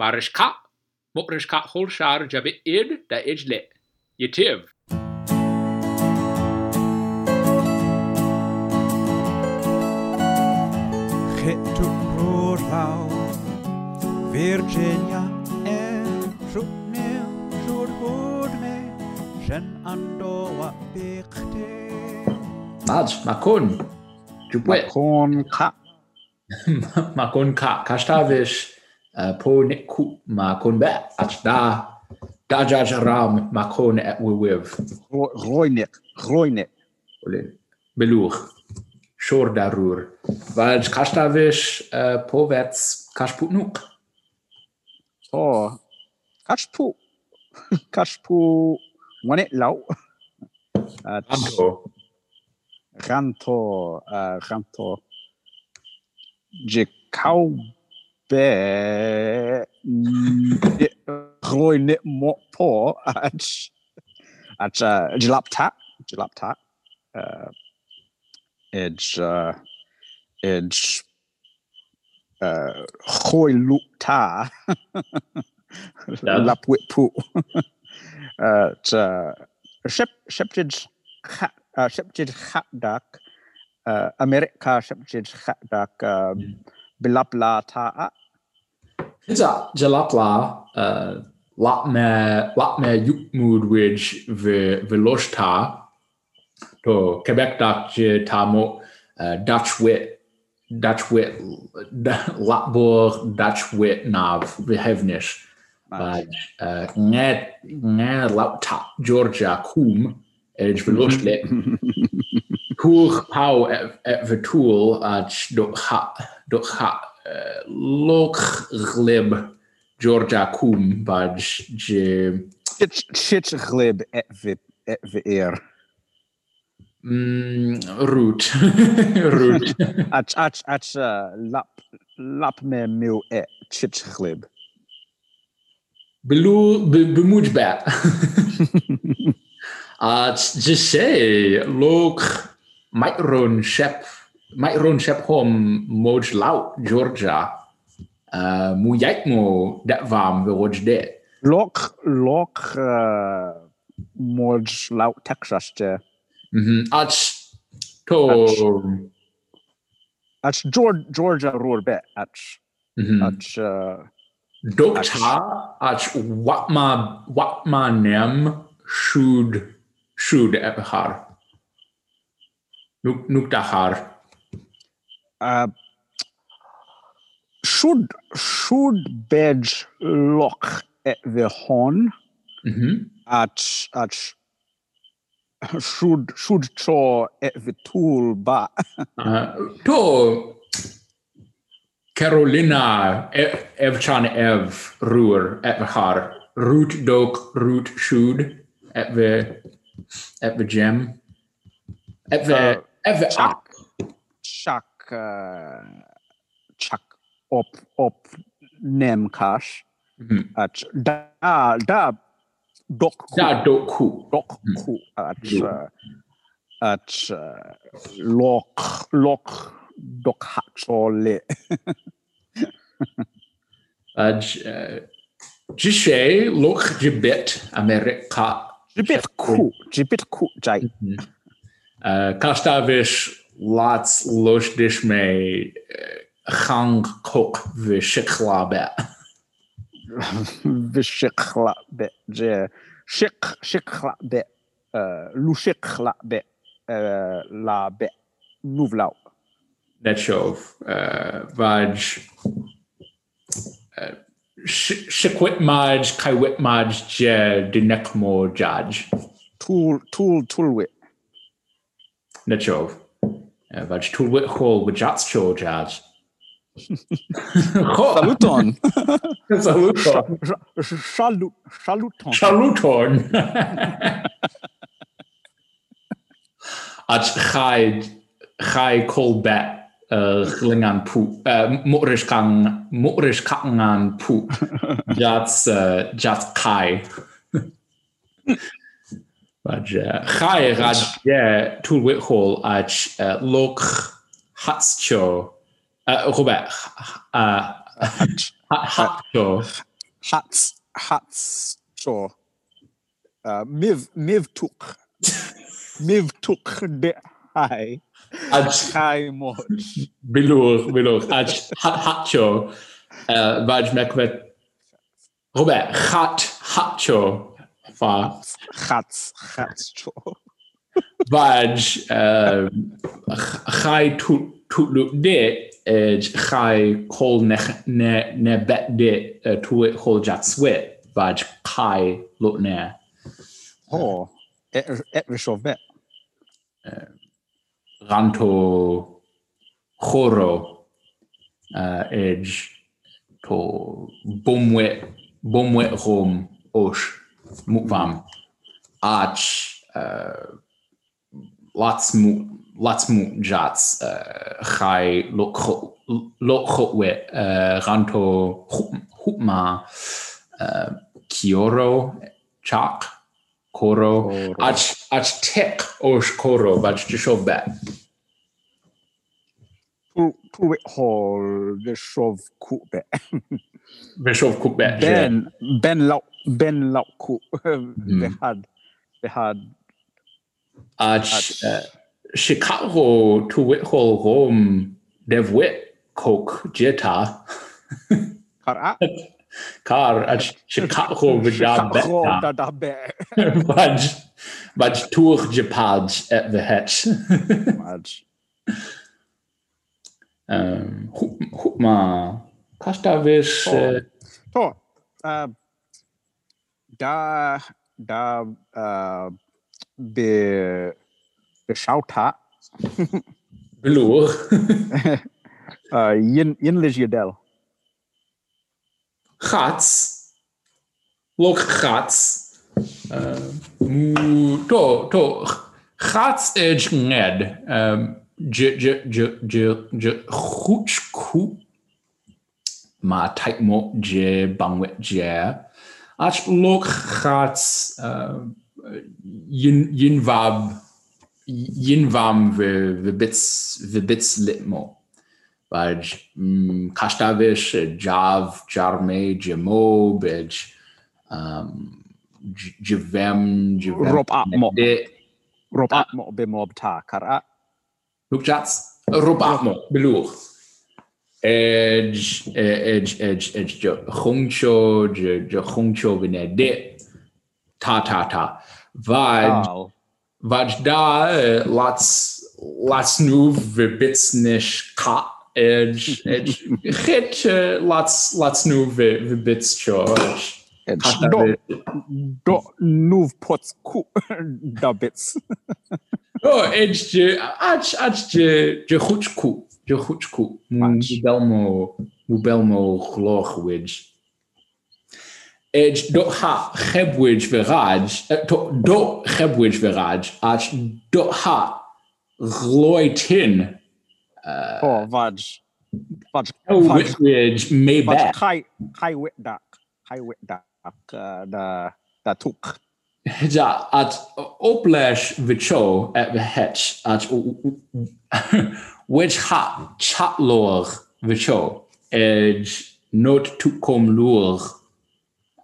Marishka, Mukrishka Hulshar ġabi id da iġle, jitiv. Xittu rurlaw, Virginia e xubmil xurhudme, xen għandowa biqti. Maġ, ma kun, ġubwe. Ma kun ka. Ma kun ka. Uh, da. Da jaj ram ma kun et wiwiv. Roinig Roinig Beluch. Shor darur. Vaj kashtavish uh, povets kashputnuk. O Kachpu Kachpu Wanet law Anto. Ranto Ranto uh, Je kaw be Roinig mo po Ach Ach Jilapta Jilapta Edge Edge Hoi loop ta lap wit pu ship shipjid shipjid dak Amerika shipjid dak bilap la ta Isa jalapla uh, lot me lot me yukmood which ve veloshta. To Quebec Dutch ta mo uh, Dutch wit Dutch wit Latborg Dutch wit nav behevnish but uh, nge nge laptop Georgia kum edge veloshle Koer pau et, et vertool at do ha do ha lok glib Georgia kum bad je shit glib et vi vi eer mm, root. Root. Ach ach ach lap lap me mil et chit glib Belu be bemoed bat at just say lok might shep might run shep home moj laut Georgia uh, mu yik mo dat vam we watch de Lok lok uh, moj laut Texas te Mhm. At to ach Georgia roer be ach mhm. ach uh, Dokta at wat ma wat ma nem should should ebhar. Nuk nuk dahar. Uh, should should bed lock at the horn Mhm. at at should should cho at the tool ba Uh, to Carolina ev- evchan ev ruer ebhar. Root dok root should at the at the gem. At the Uh, at the chuck chuck uh, chuck up up nem cash Mhm. at da da dok da doku. dok ku at uh, at uh, lock lock dok hatchole Uh, Jishe look jibit America. Jibit ku jibit ku Uh, Kastavish lots losh dish me gang kok vi shikla bet. vishikla be je shik shikla be uh, lu shikla be uh, la be nouvlau Net show. Uh, Vaj. Shikwit maj, kaiwit maj, je dinekmo jaj. tool tool toolwit Net show. Vaj tulwit hol with jats cho jaj. saluton Saluton. salut saluton Chaluton. At chai chai kol bet uh, glingan pu uh, kang morish kangan pu jats jats kai. But uh, chai yeah tul at uh, lok hatscho uh, Robert Hatch. Ha- Hacho. Hats. Hats. So. Uh, miv. Miv tuk. Miv tuk de hai. Ach, Hai moch. bilwch, bilwch. Ach, ha- hacho. Uh, Vaj mecwet. Robert, hat, hacho. Hats. Hats. So. Vaj, um, chai tut, tutluk de, ed chai kol ne, ne, ne bet de, uh, tuit hol jat swit. Vaj kai lut ne. Oh. Et, et rishov bet. ranto choro edge to bomwe bomwe rom osh mukvam ach uh, lots mu lots mu jats chai lo uh, ranto hupma uh, kioro chak koro ach ach tek osh koro vaj jishov bet Tu, tu et hol rishov ku bet. Bishop Cook bet Ben. Ben lau. Ben lau ku. Behad. Behad. ach uh, Chicago to Whithole Rome dev wit coke jeta Kara. car ach Chicago vidab Chicago beta da da bet. Vaj Vaj tour japaj at the hatch Maj. um hupma Kastavish uh, To. Da. Da. Uh, be. Be shauta. Blur Uh, yin yin ligiadel. Chats Look chats uh, mu to to chats edge nged um je je je je je chuch ku ma type mo je bangwet je look chats uh, yin yin vab yin vam ve ve bits ve bits litmo Baj Kastavish, Jav, Jarme, Jamo, Bej, um, J- Javem, Javem. Rob up mo. De, Rob up mo be mob ta. Kara. look chats, Robamo, Belur. Edge, edge, edge, edge, Jo Hongcho, Jo Hongcho, venede ta ta ta. Vaj, Al. Vaj da, eh, lots, lots nu, Vibitsnish ka. Edge, edge, hit, eh, lots, lots nu, Vibits cho. Do. Do. Nuv pots ku. Da bits. Oh, edge, je, ach, ach, je, je chuchku, je chuchku. Ach. Mubelmo, mubelmo chlochwidge. Edge, do ha, chebwidge veraj, eh, to- do chebwidge veraj, ach, do ha, gloitin, Oh, vaj. Vaj. oh, Vaj. whitwidge, may Vaj back. kai. Kai wit dak. Kai wit dak. uh, Da. Da tuk. Ja, at oplash vicho at the hatch at which ha chat lor vicho edge not to come lor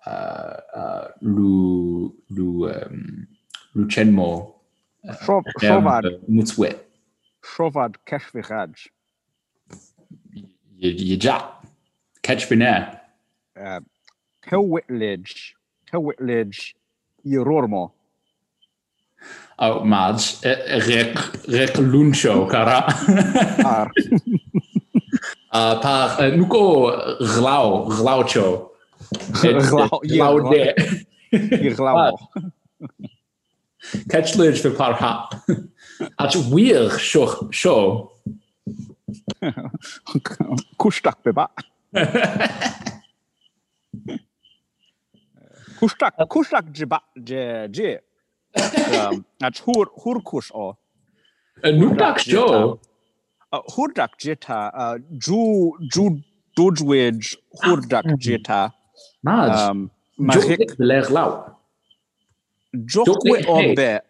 uh uh lu lu um lu chenmo Shov. Shovad. mutswet Shovad kesh viraj. ye ja catch Iormo. Oh, Mads, e, e, rec, rec luncho, cara. Ar. uh, par, uh, nuko glao, glaucho. Glao, I Glao. Catch lurch for par hap. At wir sho sho. Kushtak beba. Kustak. Kustak jiba. Je. Je. Um, At hur. Hur kus o. Nudak sho. Uh, Hurdak jeta. uh, Ju. Ju. Dodgewedge. Hurdak jeta. Maj. Um, Marik. Jok ler lau. Jokwe Jokwe o hey. be.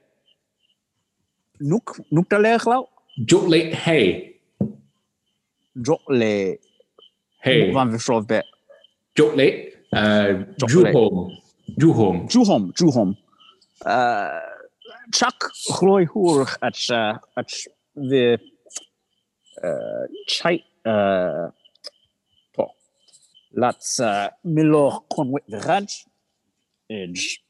Nuk. Nuk da leg lau. Jok late hey. Jokle. Hey, van vi sov be. Jok late. Uh, Jok Ju late. home. Ju home. Juhom, Juhom. Uh, Chuck Roy Hoer at uh, at the uh, chai uh, to. Let's uh, Milo Conway the Raj. Edge.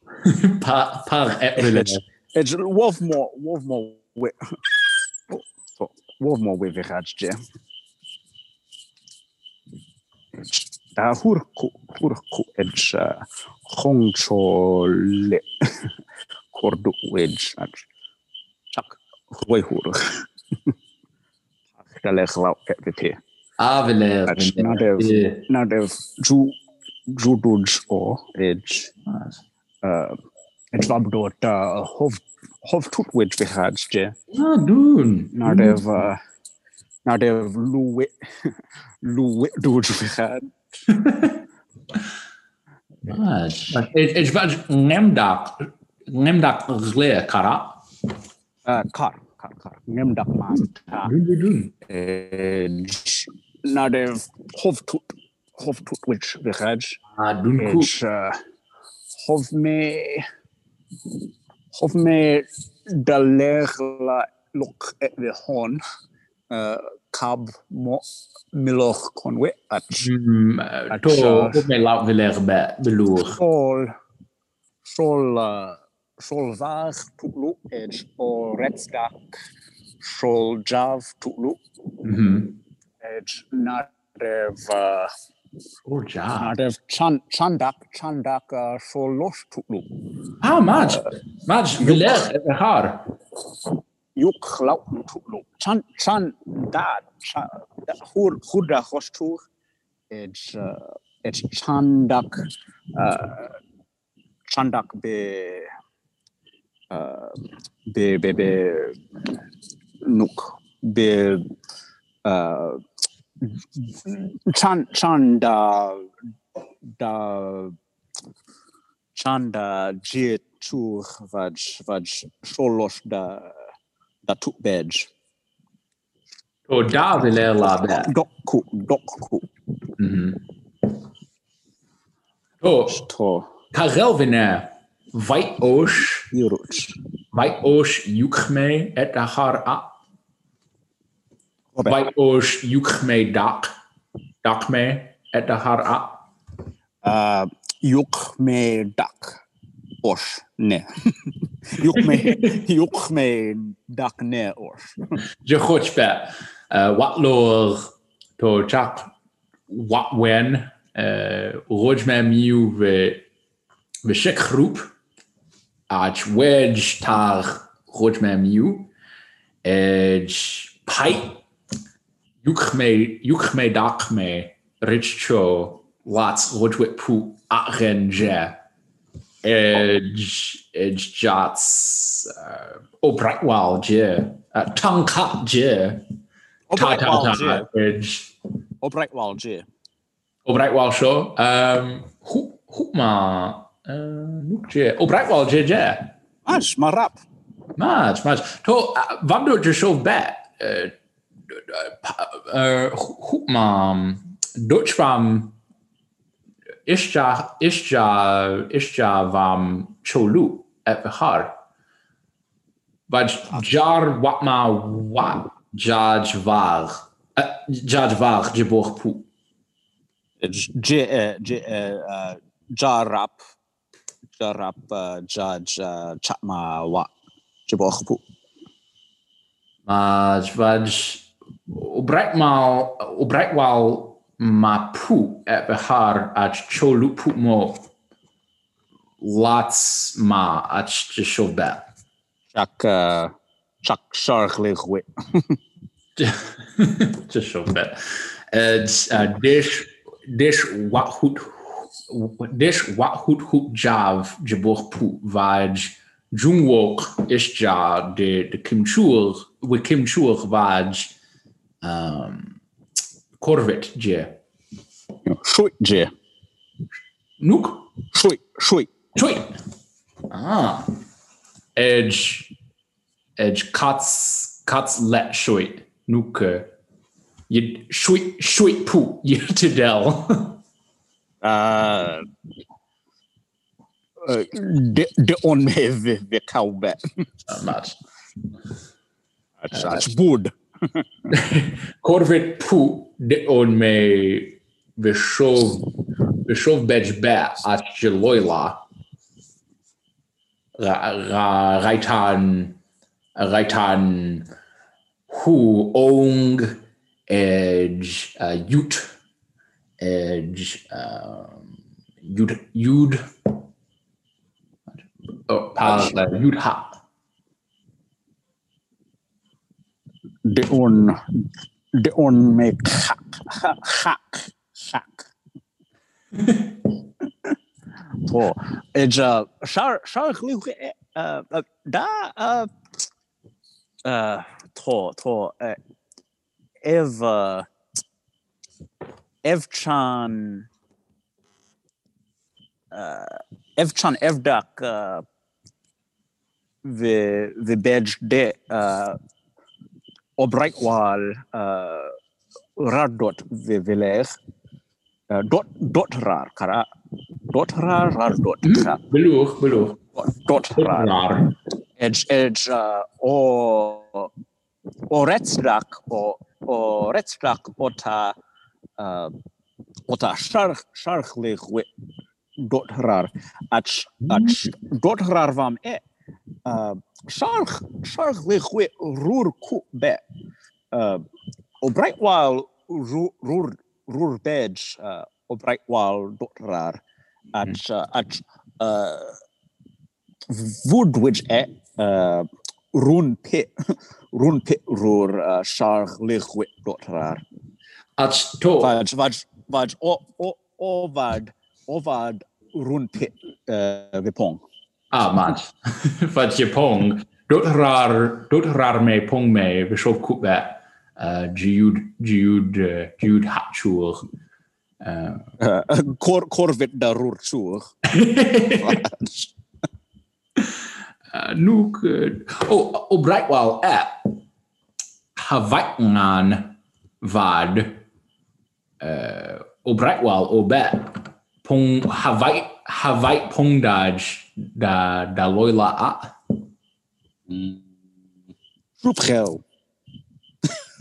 Par, par epilen. Edge Wolfmore, Wolfmore with. Oh, Wolfmore with the Raj, Jay. Hurku, hurku edge, uh, hong cho le, kordu wedge, at chak, way hur. Da leg lau et vete. Aveler. That's not a- Yeah. Now the ju, ju dudge or edge, uh, edge labdot, uh, hov, hov tut wedge had, je. Ah, doen. Now they've, uh, now they've luwe, luwe dudge vi had. It's about nemdak. Nemdak gle kara. Uh, car, car, car. Ngem dak mas. ta. Doen, doen, doen. Edge. Now they've hov tut, hov tut wedge vi had. Ah, doen koe. Edge, uh, hov me, hov me da leg la look at the horn. Uh, cab mo miloch conwe at Mm, To, op mijn laat veler be, beloer. sol sol uh, sol var tutlu edge or red stack sol jav tutlu edge not dev uh, Oh, ja. not dev chan chandak chandak uh, sol losh tutlu Ah. Maat, veler, het haar. yuk lau tutlu chan chan dad chan hur huda hostur edge uh, edge chandak uh, chandak be uh, be be be nuk be uh, chan chan da da chan da je tur vaj vaj solos da da tu bedge To, da veler la be. dok ku dok ku Mhm. To, to karel vener. Vai osh, iruch vai osh juk me et a haar a. Vai osh juk me dak. Dak me et a a. uh, yuk dak osh ne yuk me yuk dak ne osh Je goed be. Uh, wat loor to chak wat wen. Uh, Roj me miu we we shik groep. Ach wedge tar roj me miu. Edge pipe. Juk me juk me dak me rich cho lots roj wit pu je. Edge edge jots uh, je. Uh, tongue cut je. Ta ta ta edge. Obright wal je Oh bright wall show. Um hoe hoe ma uh noek je. Oh bright wall je je. Ash marap Match, match. To, wat doet je zo bij? Uh, hoe man, Dutch van is ja, is ja, is ja van cholu et behar. Wat jar wat ma wat judge var, judge var je borg pu. je eh, je uh, jarap jarap uh, uh, chatma wa. Jebochpu Maar wat oprecht mal oprecht wel ma pu et behar at cholu pu mo. Lots ma at chobet. chak uh, chak sharglig Just chobet. It's uh, dish dish wat hoot dish wat hoot jav jabor pu vaj jungwok is ja de de kimchur we kimchur vaj um korvet je. shui je Nook shui shui Sweet. Ah. Edge. Edge cuts cuts let sweet. Nuke. Je sweet sweet poe je te del. Uh, uh, de, de on me vi, vi kaube. Ats, ats bud. Corvet poe de on me vi sjov vi sjov bedj be at je loila. Ra ra raitan raitan hu ong edge uh, yut edge um, yud yud oh, pal yud ha De on de on me hak hak hak. Po, edja shar shar gluch uh uh, da uh uh to to uh, ev uh, evchan uh evchan evdak uh the the badge de uh obrightwal uh radot the veler uh, dot dot rar kara dot rar rar dot beluch beluch dot rar. Edge edge uh, o o retsdak o o retsdak ota uh, ota shark sharklig wit dot rar. At at dot rar vam e uh, shark sharklig wit roer ku be. Uh, o brightwal roer roer roer badge uh, o brightwal dot rar. At uh, at uh, wood which e uh, run pit run pit roer uh, shark lig wit dot rar at to. Vaj, vaj, vaj, o, o, ovad, ovad run pit uh, vipong. ah mat vad je pong. Dot rar dot rar me pong me vi sjov kup be jud jud jud hatchur Uh, kor, korvit da rur sur. Nuk o o Brightwell e Hawaii vad uh, o Brightwell o be pong Hawaii Hawaii pong daj da da loila a Soepgel.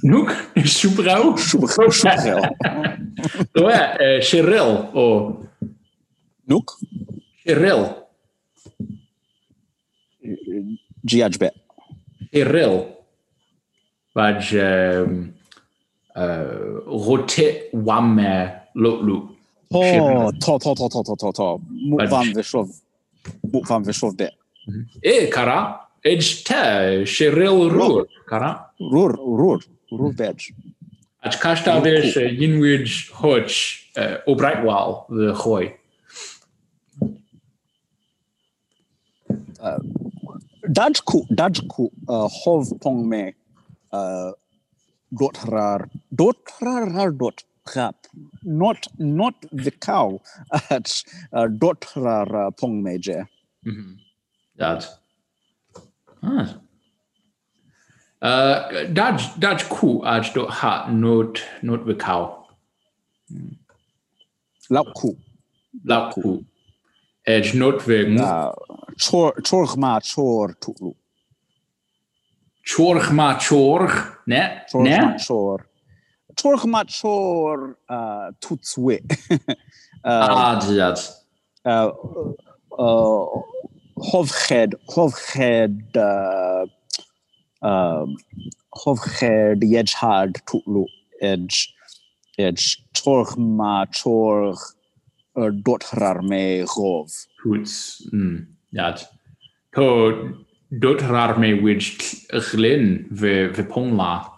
Nuk superau Soepgel. Ouais, Cheryl o Noek. Cheryl Giajbet. Cheryl vad um, uh, rote wame lo lo Oh, to, to, to, to, to, to, to. Moet Vaj. van Vishov. Moet van Vishov de. e kara edge te Cheryl rur kara Rur, rur, rur badge. At kasta vers Yinwich Hodge uh, o Brightwell the Hoy Dajku, Dajku, uh, hov pong me, uh, dot rar, dot rar rar dot rap, not, not the cow, at uh, dot rar uh, pong me je. dat ah. uh, Daj Daj ku at do ha not not the cow. Lau ku, la ku edge not the uh, chor, chor ma chor tuklu, chorg ma chorg ne chor ma ne chor. Chor ma chor, uh, tutswe. uh, ah dat uh, uh, Hofged, Hofged, uh, um, Hofged, Jedhard, Tutlu, Edge, Edge, Torg, Ma, Torg, uh, Dotrar, Me, Rov. Hoots mm, dat to dot rar me which glin ve ve pongla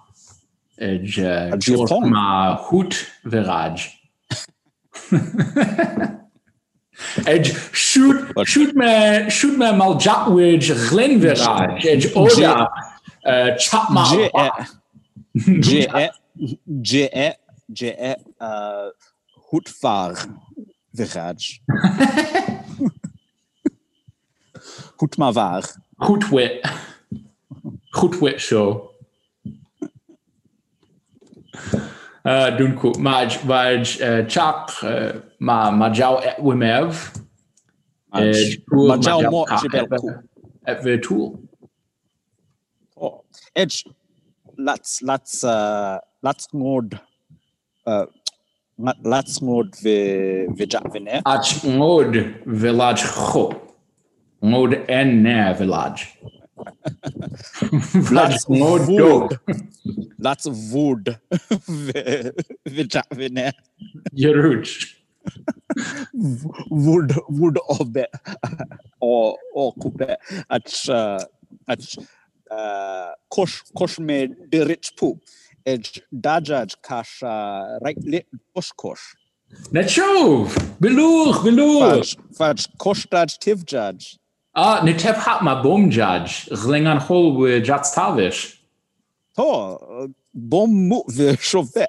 edge uh, Ad je chorg pong? ma hoot veraj Edge shoot Wat? shoot me shoot me mal jatwidge glin veraj edge oda uh, chap ma J, E, J, E, J, E, J, E, uh, Hutvar, Viraj. Hutmavar. goed wit goed wit show Uh, Dwi'n cw. Maj, maj, uh, chak, uh, ma, ma jaw et wymef. Ma jaw mo jibel cw. Et fy vi jack vine. Ach ngod village cho. Ngod village. Village ngod do. Let's wood vi vi jack vine. Jeruch. Wood obe o o kupe at uh at uh kosh kosh me de rich poop. Edge dajaj kash uh right lit kosh kosh. Net siov. Beloog, beloog. Fudge fudge kosh daj tiv judge. Ah, ne tep hat ma bom judge. Gling an hol we jats tavish. To bom mu vi chove.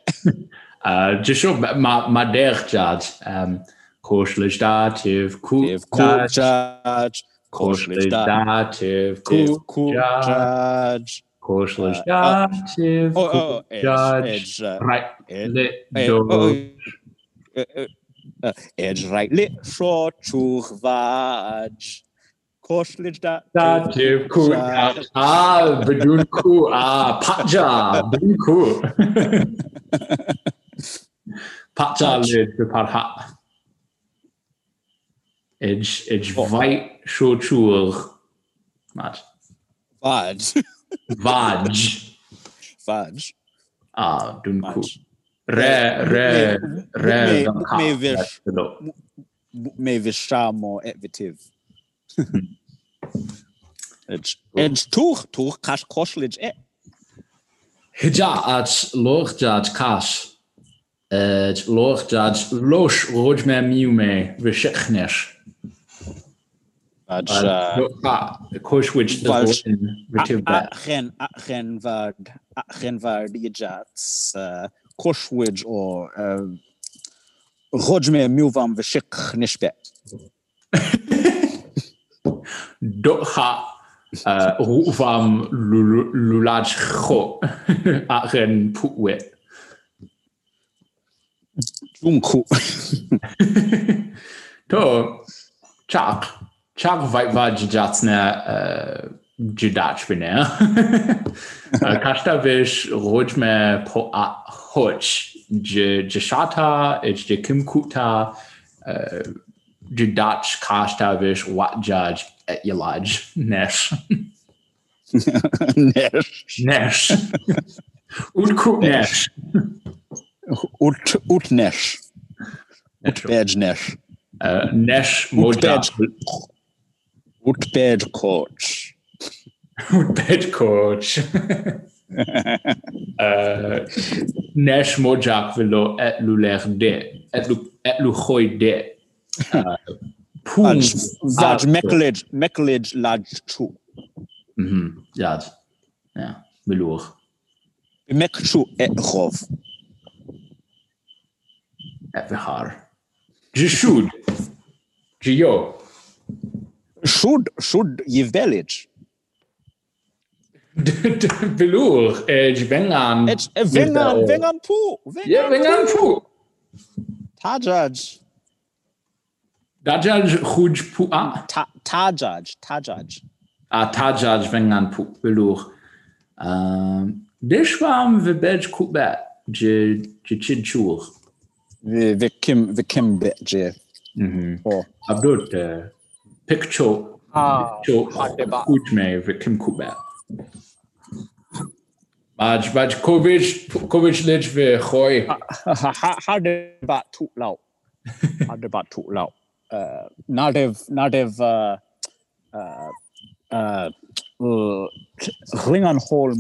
Uh, just show ma ma der judge. Um, Koshlish dativ, ku Tiv cool judge. Koshlish dativ, Cool ku cool Koshlish Uh, Oh oh edge judge. edge. Right, Edge right chuch da. Dativ, ku judge. Ah, bedun ku. Ah, patja, bedun ku. Patja Patch. lid de parha. Edge, edge Oh. vite sho chur. Mat. Vaj. Vaj. Vaj. Ah, dun ku. Vaj. Re, re, re. Me- dan me ka- vish. Bedo. Me vishamo etvitiv. Edge edge tuch tuch kash koshlich et. Hija at loch Uh, achen ah, achen vard achen vard jats uh, koshwij or uh, Rodme muvam vishik nishbe. Doha ruvam lulaj cho achen putwit. Junku. To Thiago vai, vai de Jats, né? Uh, de Dachby, né? Każda po a, chodź. De, de Shata, de Kimkuta, uh, de Dach, każda vez wadjaj et jelaj, nesh. nesh. Nesh. Utkut nesh. Ut, ut nesh. Ut bej nesh. Uh. Badge coach. Woodbed coach. Uh, Nesh mojak velo et luler de. Et lu et lu gooi de. Uh, Poen. Vaj meklage meklage laj chu. Ja. het. Ja. Beloer. Mek chu et rov. Et we haar. Je should. Should should ye village. Beloer. Eh, je vengan. Et vengan vengan pu. Ja, vengan fu. Tajaj. Dajaj goed pu. Ah. Tajaj tajaj. a tajaj vengan pu belour. Um, Dishwam ve bej kubet je je chid chur. Vi vi kim vi kim bedje. Mhm. Oh. Abdut picture Ah. cho hade ba. gut me ve kim kubet. Baj baj kovic kovic lej ve khoy. Hade ba tu lau. Hade ba tu lau. Uh, native native uh, uh, uh, uh, Hall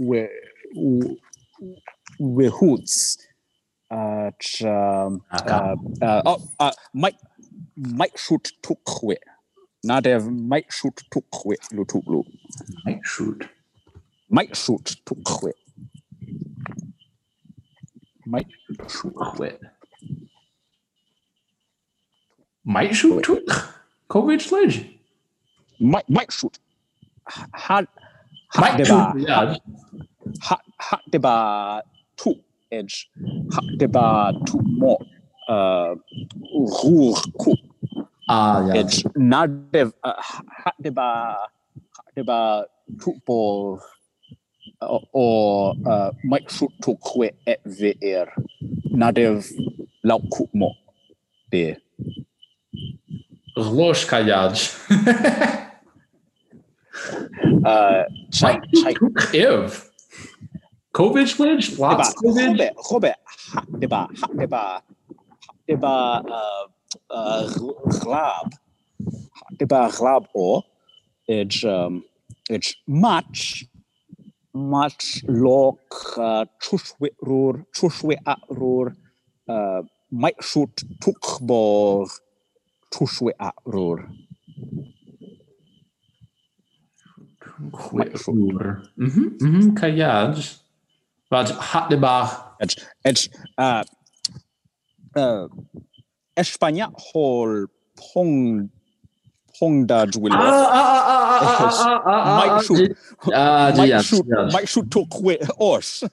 we we hoots. Uh, ch, um, uh, uh, oh, uh, Mike Mike shoot took we. Native Mike shoot lu took lu. Might shoot. Mike shoot took we. Mike Shoot quit. Might shoot to Kovic lej. Mike Mike shoot. Had Might had shoot. ba Yeah. had had ba two edge deba tu mo uh rur ku Ah, ja. edge na dev deba deba tu bo o uh mai shoot tu kwe et vr na dev lau ku mo de Glosh kajaj. uh chai chai Ev. Covid glitch? Diba, Lots Covid? Robert, Robert, ha, diba, ha, diba, ha, diba, glab, ha, diba, glab o, it's, um, it's much, much lok, uh, chushwe rur, chushwe at rur, uh, might shoot tuk bor, chushwe at rur. Quitur. Mhm, mhm, kajaj. Wat hat de bach. It's, it's, uh, uh, España hol pong, pong da Ah, dwilo. ah, ah, ah, ah, ah, ah, ah, Might shoot. Ah, Might ja, shoot, ja. might shoot tuk kwe os.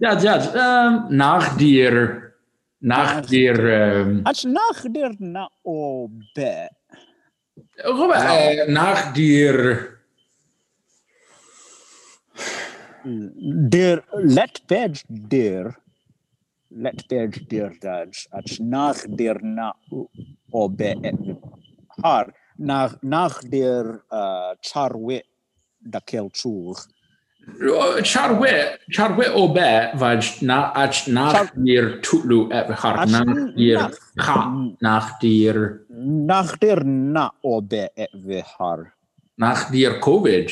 Ja, ja. ehm, Nach dir, nach dir, ehm, Ats nach der na o be. Robert, eh, nach dir, Der let bed der let bed der dad. Ats nach der na o be har nach nach der uh, charwe da kelchur. Charwe, charwe obe, vaj na, ach nach Char- dir tutlu et behar, Ach, nach dir, nach- ha, nach dir, Nach der na o be et ve har. nach dir Covid.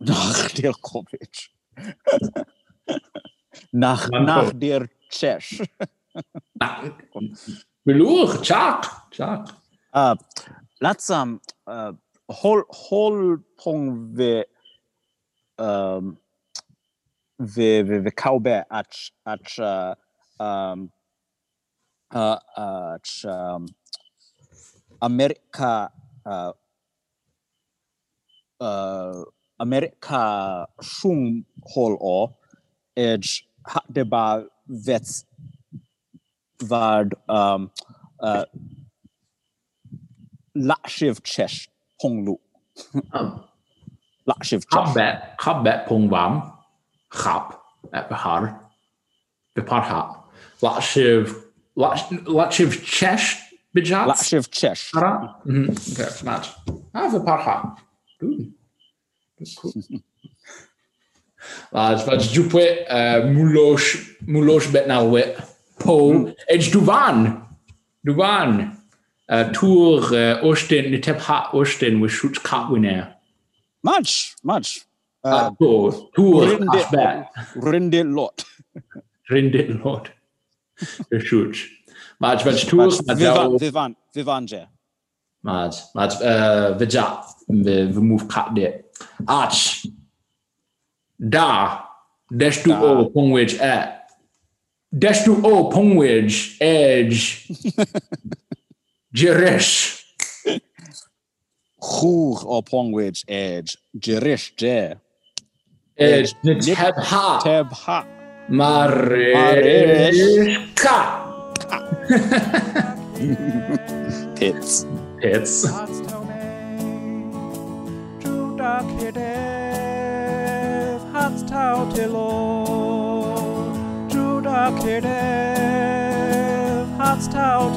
Nach der Kovic. nach nach der Chesh. Beluch, chak, chak. Uh, let's um uh whole whole pong the um the the the cowbear at at uh, um uh at um America uh uh America shung hol o edge hat de ba vets vad um uh Lakshiv Chesh Ponglu. Lakshiv Chesh. Habet, habet pongwam, chap, behar, beparha. Latshiv, latshiv chesh, bijat. Lakshiv Chesh. Mhm, okay, smash. Ah, beparha. Good. That's cool. Laat, wat jupe, mulosh, mulosh bet na wet. Po, edge duvan. Duvan. Uh, tour uh, Osten, ni tep ha Osten, we shoot cat winner. Much, much. Uh, Uh, tour, tour, Rinde, ashbet. Rinde Lot. Rinde lot. We shoot. Maar wat tour, Much. maar Vivan, jou, Vivan, Vivanje. maar, maar, uh, we ja, we, we move cat dit. Arch. Da. Destu Da. o, pongwedge, dash Destu o, pongwedge, edge. Jeresh. Chur o Pongwedge Edge. Jerish Je. Edge. Nip- Niteb ha. Teb Ha. Mareshka. Pits. It's hidden, hearts tell True dark hidden, hearts tell